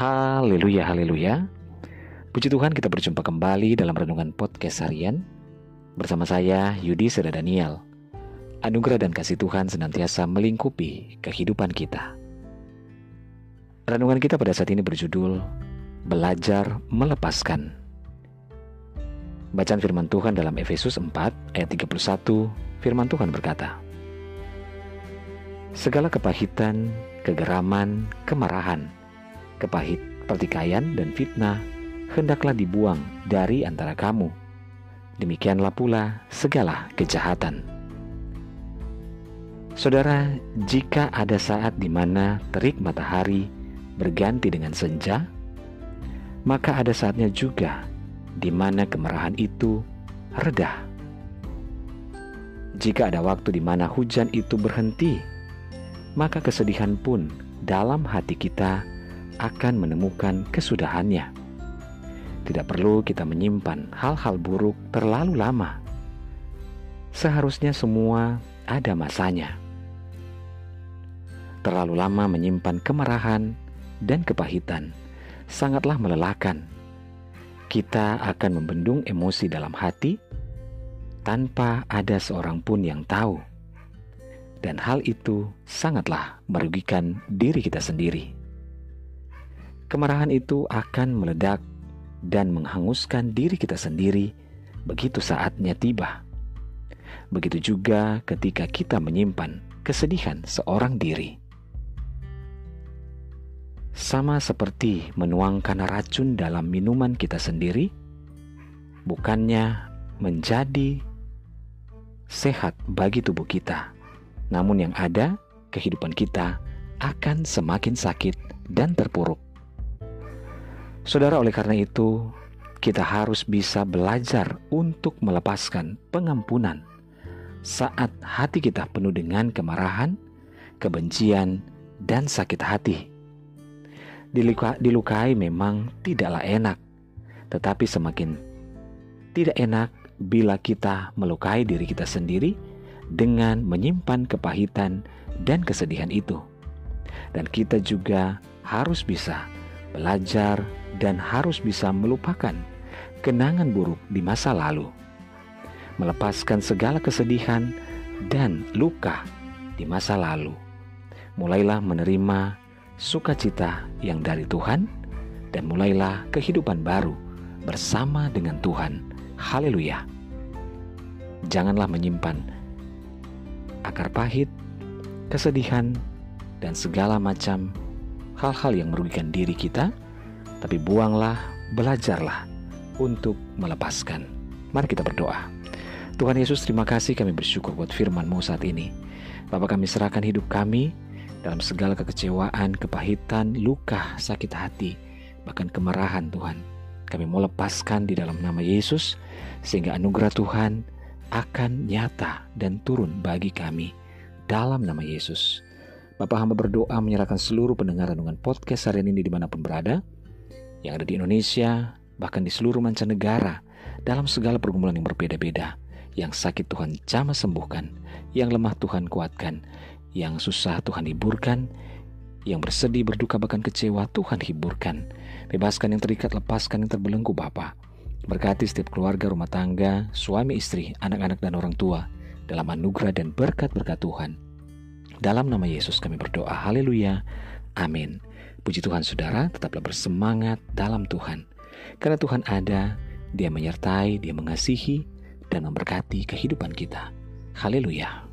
Haleluya, haleluya. Puji Tuhan kita berjumpa kembali dalam Renungan Podcast Harian. Bersama saya Yudi Seda Daniel. Anugerah dan kasih Tuhan senantiasa melingkupi kehidupan kita. Renungan kita pada saat ini berjudul Belajar Melepaskan. Bacaan firman Tuhan dalam Efesus 4 ayat 31 Firman Tuhan berkata Segala kepahitan, kegeraman, kemarahan kepahit, pertikaian, dan fitnah hendaklah dibuang dari antara kamu. Demikianlah pula segala kejahatan. Saudara, jika ada saat di mana terik matahari berganti dengan senja, maka ada saatnya juga di mana kemarahan itu reda. Jika ada waktu di mana hujan itu berhenti, maka kesedihan pun dalam hati kita akan menemukan kesudahannya. Tidak perlu kita menyimpan hal-hal buruk terlalu lama. Seharusnya semua ada masanya. Terlalu lama menyimpan kemarahan dan kepahitan sangatlah melelahkan. Kita akan membendung emosi dalam hati tanpa ada seorang pun yang tahu, dan hal itu sangatlah merugikan diri kita sendiri kemarahan itu akan meledak dan menghanguskan diri kita sendiri begitu saatnya tiba. Begitu juga ketika kita menyimpan kesedihan seorang diri. Sama seperti menuangkan racun dalam minuman kita sendiri, bukannya menjadi sehat bagi tubuh kita, namun yang ada kehidupan kita akan semakin sakit dan terpuruk. Saudara, oleh karena itu, kita harus bisa belajar untuk melepaskan pengampunan saat hati kita penuh dengan kemarahan, kebencian, dan sakit hati. Diluka, dilukai memang tidaklah enak, tetapi semakin tidak enak bila kita melukai diri kita sendiri dengan menyimpan kepahitan dan kesedihan itu. Dan kita juga harus bisa belajar dan harus bisa melupakan kenangan buruk di masa lalu, melepaskan segala kesedihan dan luka di masa lalu. Mulailah menerima sukacita yang dari Tuhan, dan mulailah kehidupan baru bersama dengan Tuhan. Haleluya! Janganlah menyimpan akar pahit, kesedihan, dan segala macam hal-hal yang merugikan diri kita tapi buanglah, belajarlah untuk melepaskan. Mari kita berdoa. Tuhan Yesus, terima kasih kami bersyukur buat firman-Mu saat ini. Bapak kami serahkan hidup kami dalam segala kekecewaan, kepahitan, luka, sakit hati, bahkan kemarahan Tuhan. Kami mau lepaskan di dalam nama Yesus, sehingga anugerah Tuhan akan nyata dan turun bagi kami dalam nama Yesus. Bapak hamba berdoa menyerahkan seluruh pendengar dengan podcast hari ini di mana pun berada yang ada di Indonesia, bahkan di seluruh mancanegara, dalam segala pergumulan yang berbeda-beda. Yang sakit Tuhan jamah sembuhkan, yang lemah Tuhan kuatkan, yang susah Tuhan hiburkan, yang bersedih, berduka, bahkan kecewa Tuhan hiburkan. Bebaskan yang terikat, lepaskan yang terbelenggu Bapa. Berkati setiap keluarga, rumah tangga, suami istri, anak-anak dan orang tua dalam anugerah dan berkat-berkat Tuhan. Dalam nama Yesus kami berdoa. Haleluya. Amin. Puji Tuhan saudara, tetaplah bersemangat dalam Tuhan. Karena Tuhan ada, Dia menyertai, Dia mengasihi, dan memberkati kehidupan kita. Haleluya.